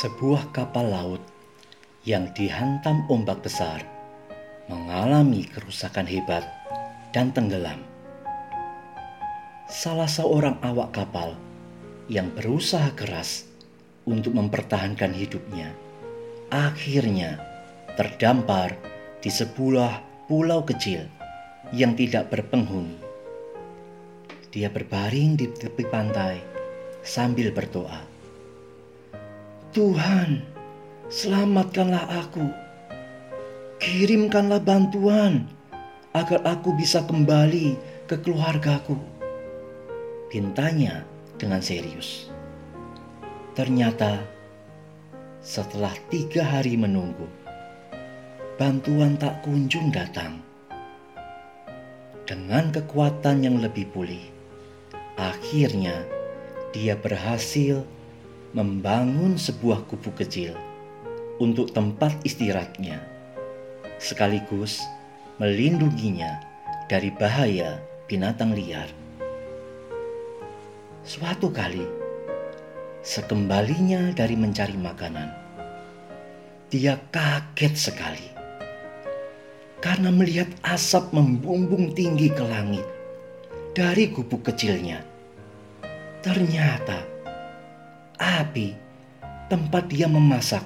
Sebuah kapal laut yang dihantam ombak besar mengalami kerusakan hebat dan tenggelam. Salah seorang awak kapal yang berusaha keras untuk mempertahankan hidupnya akhirnya terdampar di sebuah pulau kecil yang tidak berpenghuni. Dia berbaring di tepi pantai sambil berdoa. Tuhan, selamatkanlah aku. Kirimkanlah bantuan agar aku bisa kembali ke keluargaku. Pintanya dengan serius. Ternyata setelah tiga hari menunggu, bantuan tak kunjung datang. Dengan kekuatan yang lebih pulih, akhirnya dia berhasil membangun sebuah kubu kecil untuk tempat istirahatnya, sekaligus melindunginya dari bahaya binatang liar. Suatu kali, sekembalinya dari mencari makanan, dia kaget sekali karena melihat asap membumbung tinggi ke langit dari gubuk kecilnya. Ternyata api tempat dia memasak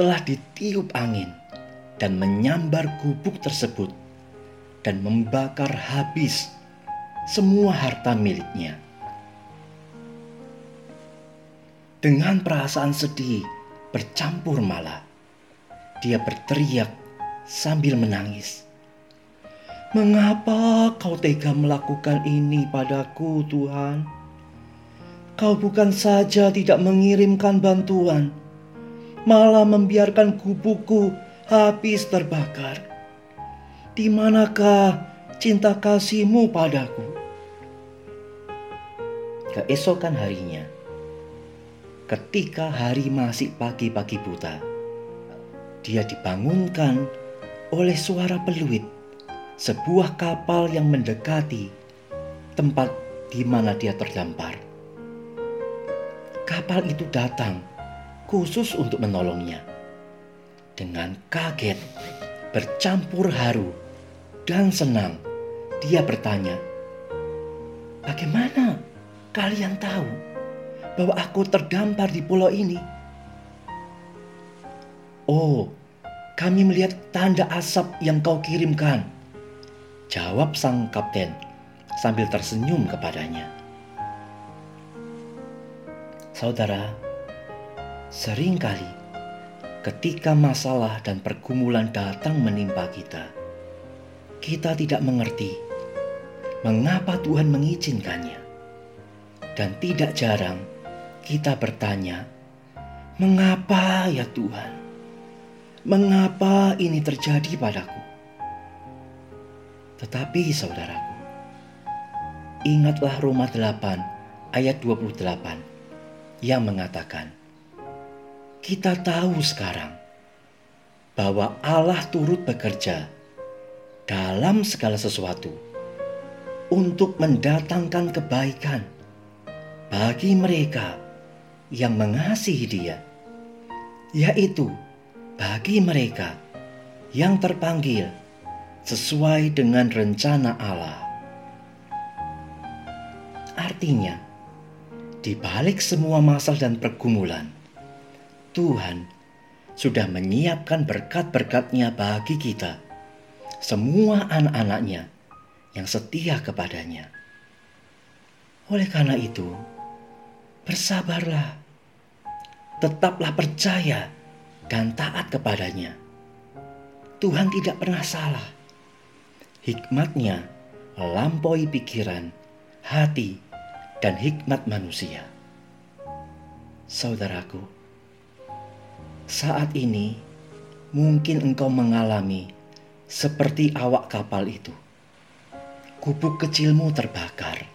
telah ditiup angin dan menyambar gubuk tersebut dan membakar habis semua harta miliknya. Dengan perasaan sedih bercampur malah, dia berteriak sambil menangis. Mengapa kau tega melakukan ini padaku, Tuhan? Kau bukan saja tidak mengirimkan bantuan, malah membiarkan kubuku habis terbakar. Di manakah cinta kasihmu padaku? Keesokan harinya, ketika hari masih pagi-pagi buta, dia dibangunkan oleh suara peluit sebuah kapal yang mendekati tempat di mana dia terdampar kapal itu datang khusus untuk menolongnya. Dengan kaget, bercampur haru, dan senang, dia bertanya, "Bagaimana kalian tahu bahwa aku terdampar di pulau ini?" "Oh, kami melihat tanda asap yang kau kirimkan," jawab sang kapten sambil tersenyum kepadanya. Saudara, sering kali ketika masalah dan pergumulan datang menimpa kita, kita tidak mengerti mengapa Tuhan mengizinkannya. Dan tidak jarang kita bertanya, "Mengapa ya Tuhan? Mengapa ini terjadi padaku?" Tetapi saudaraku, ingatlah Roma 8 ayat 28 yang mengatakan, "Kita tahu sekarang bahwa Allah turut bekerja dalam segala sesuatu untuk mendatangkan kebaikan bagi mereka yang mengasihi Dia, yaitu bagi mereka yang terpanggil sesuai dengan rencana Allah." Artinya, di balik semua masalah dan pergumulan, Tuhan sudah menyiapkan berkat-berkatnya bagi kita, semua anak-anaknya yang setia kepadanya. Oleh karena itu, bersabarlah, tetaplah percaya dan taat kepadanya. Tuhan tidak pernah salah. Hikmatnya melampaui pikiran, hati, dan hikmat manusia. Saudaraku, saat ini mungkin engkau mengalami seperti awak kapal itu. Gubuk kecilmu terbakar.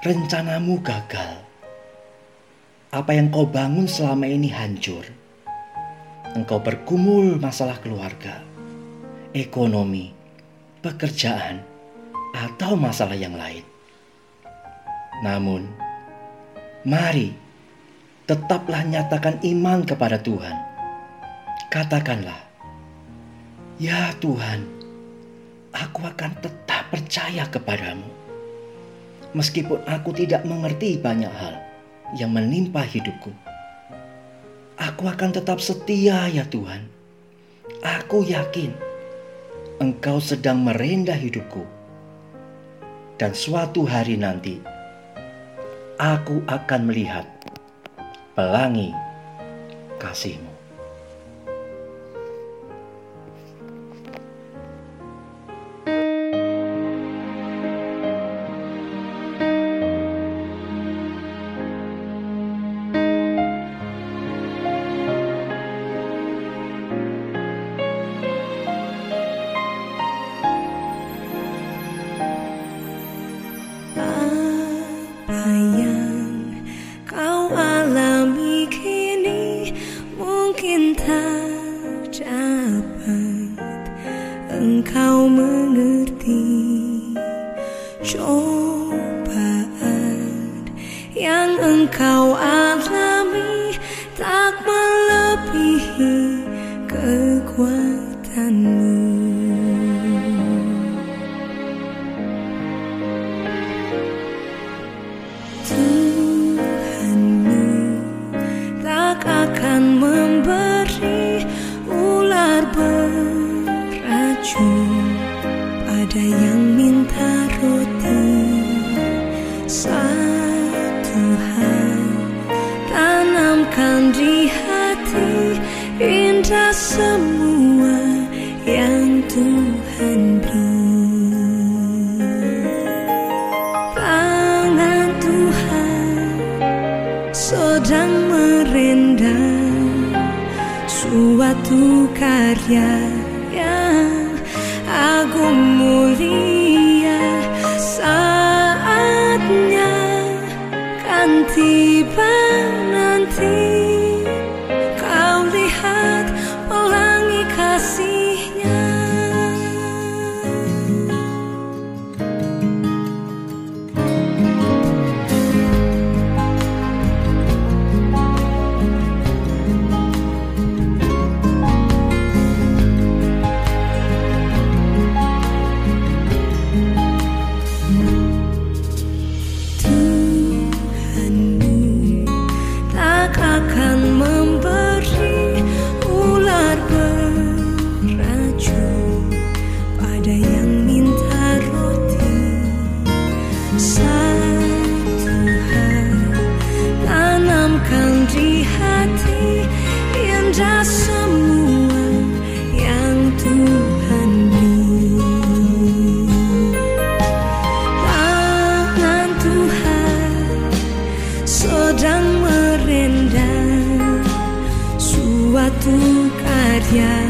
Rencanamu gagal. Apa yang kau bangun selama ini hancur. Engkau bergumul masalah keluarga, ekonomi, pekerjaan, atau masalah yang lain. Namun, mari tetaplah nyatakan iman kepada Tuhan. Katakanlah, "Ya Tuhan, aku akan tetap percaya kepadamu." Meskipun aku tidak mengerti banyak hal yang menimpa hidupku, aku akan tetap setia, ya Tuhan. Aku yakin Engkau sedang merendah hidupku, dan suatu hari nanti aku akan melihat pelangi kasihmu. Engkau mengerti cobaan yang engkau alami tak melebihi kekuatanmu. Tanamkan di hati Indah semua yang Tuhan beri. Tangan Tuhan sedang merendam Suatu karya yang agung mulia sedang merendam Suatu karya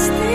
just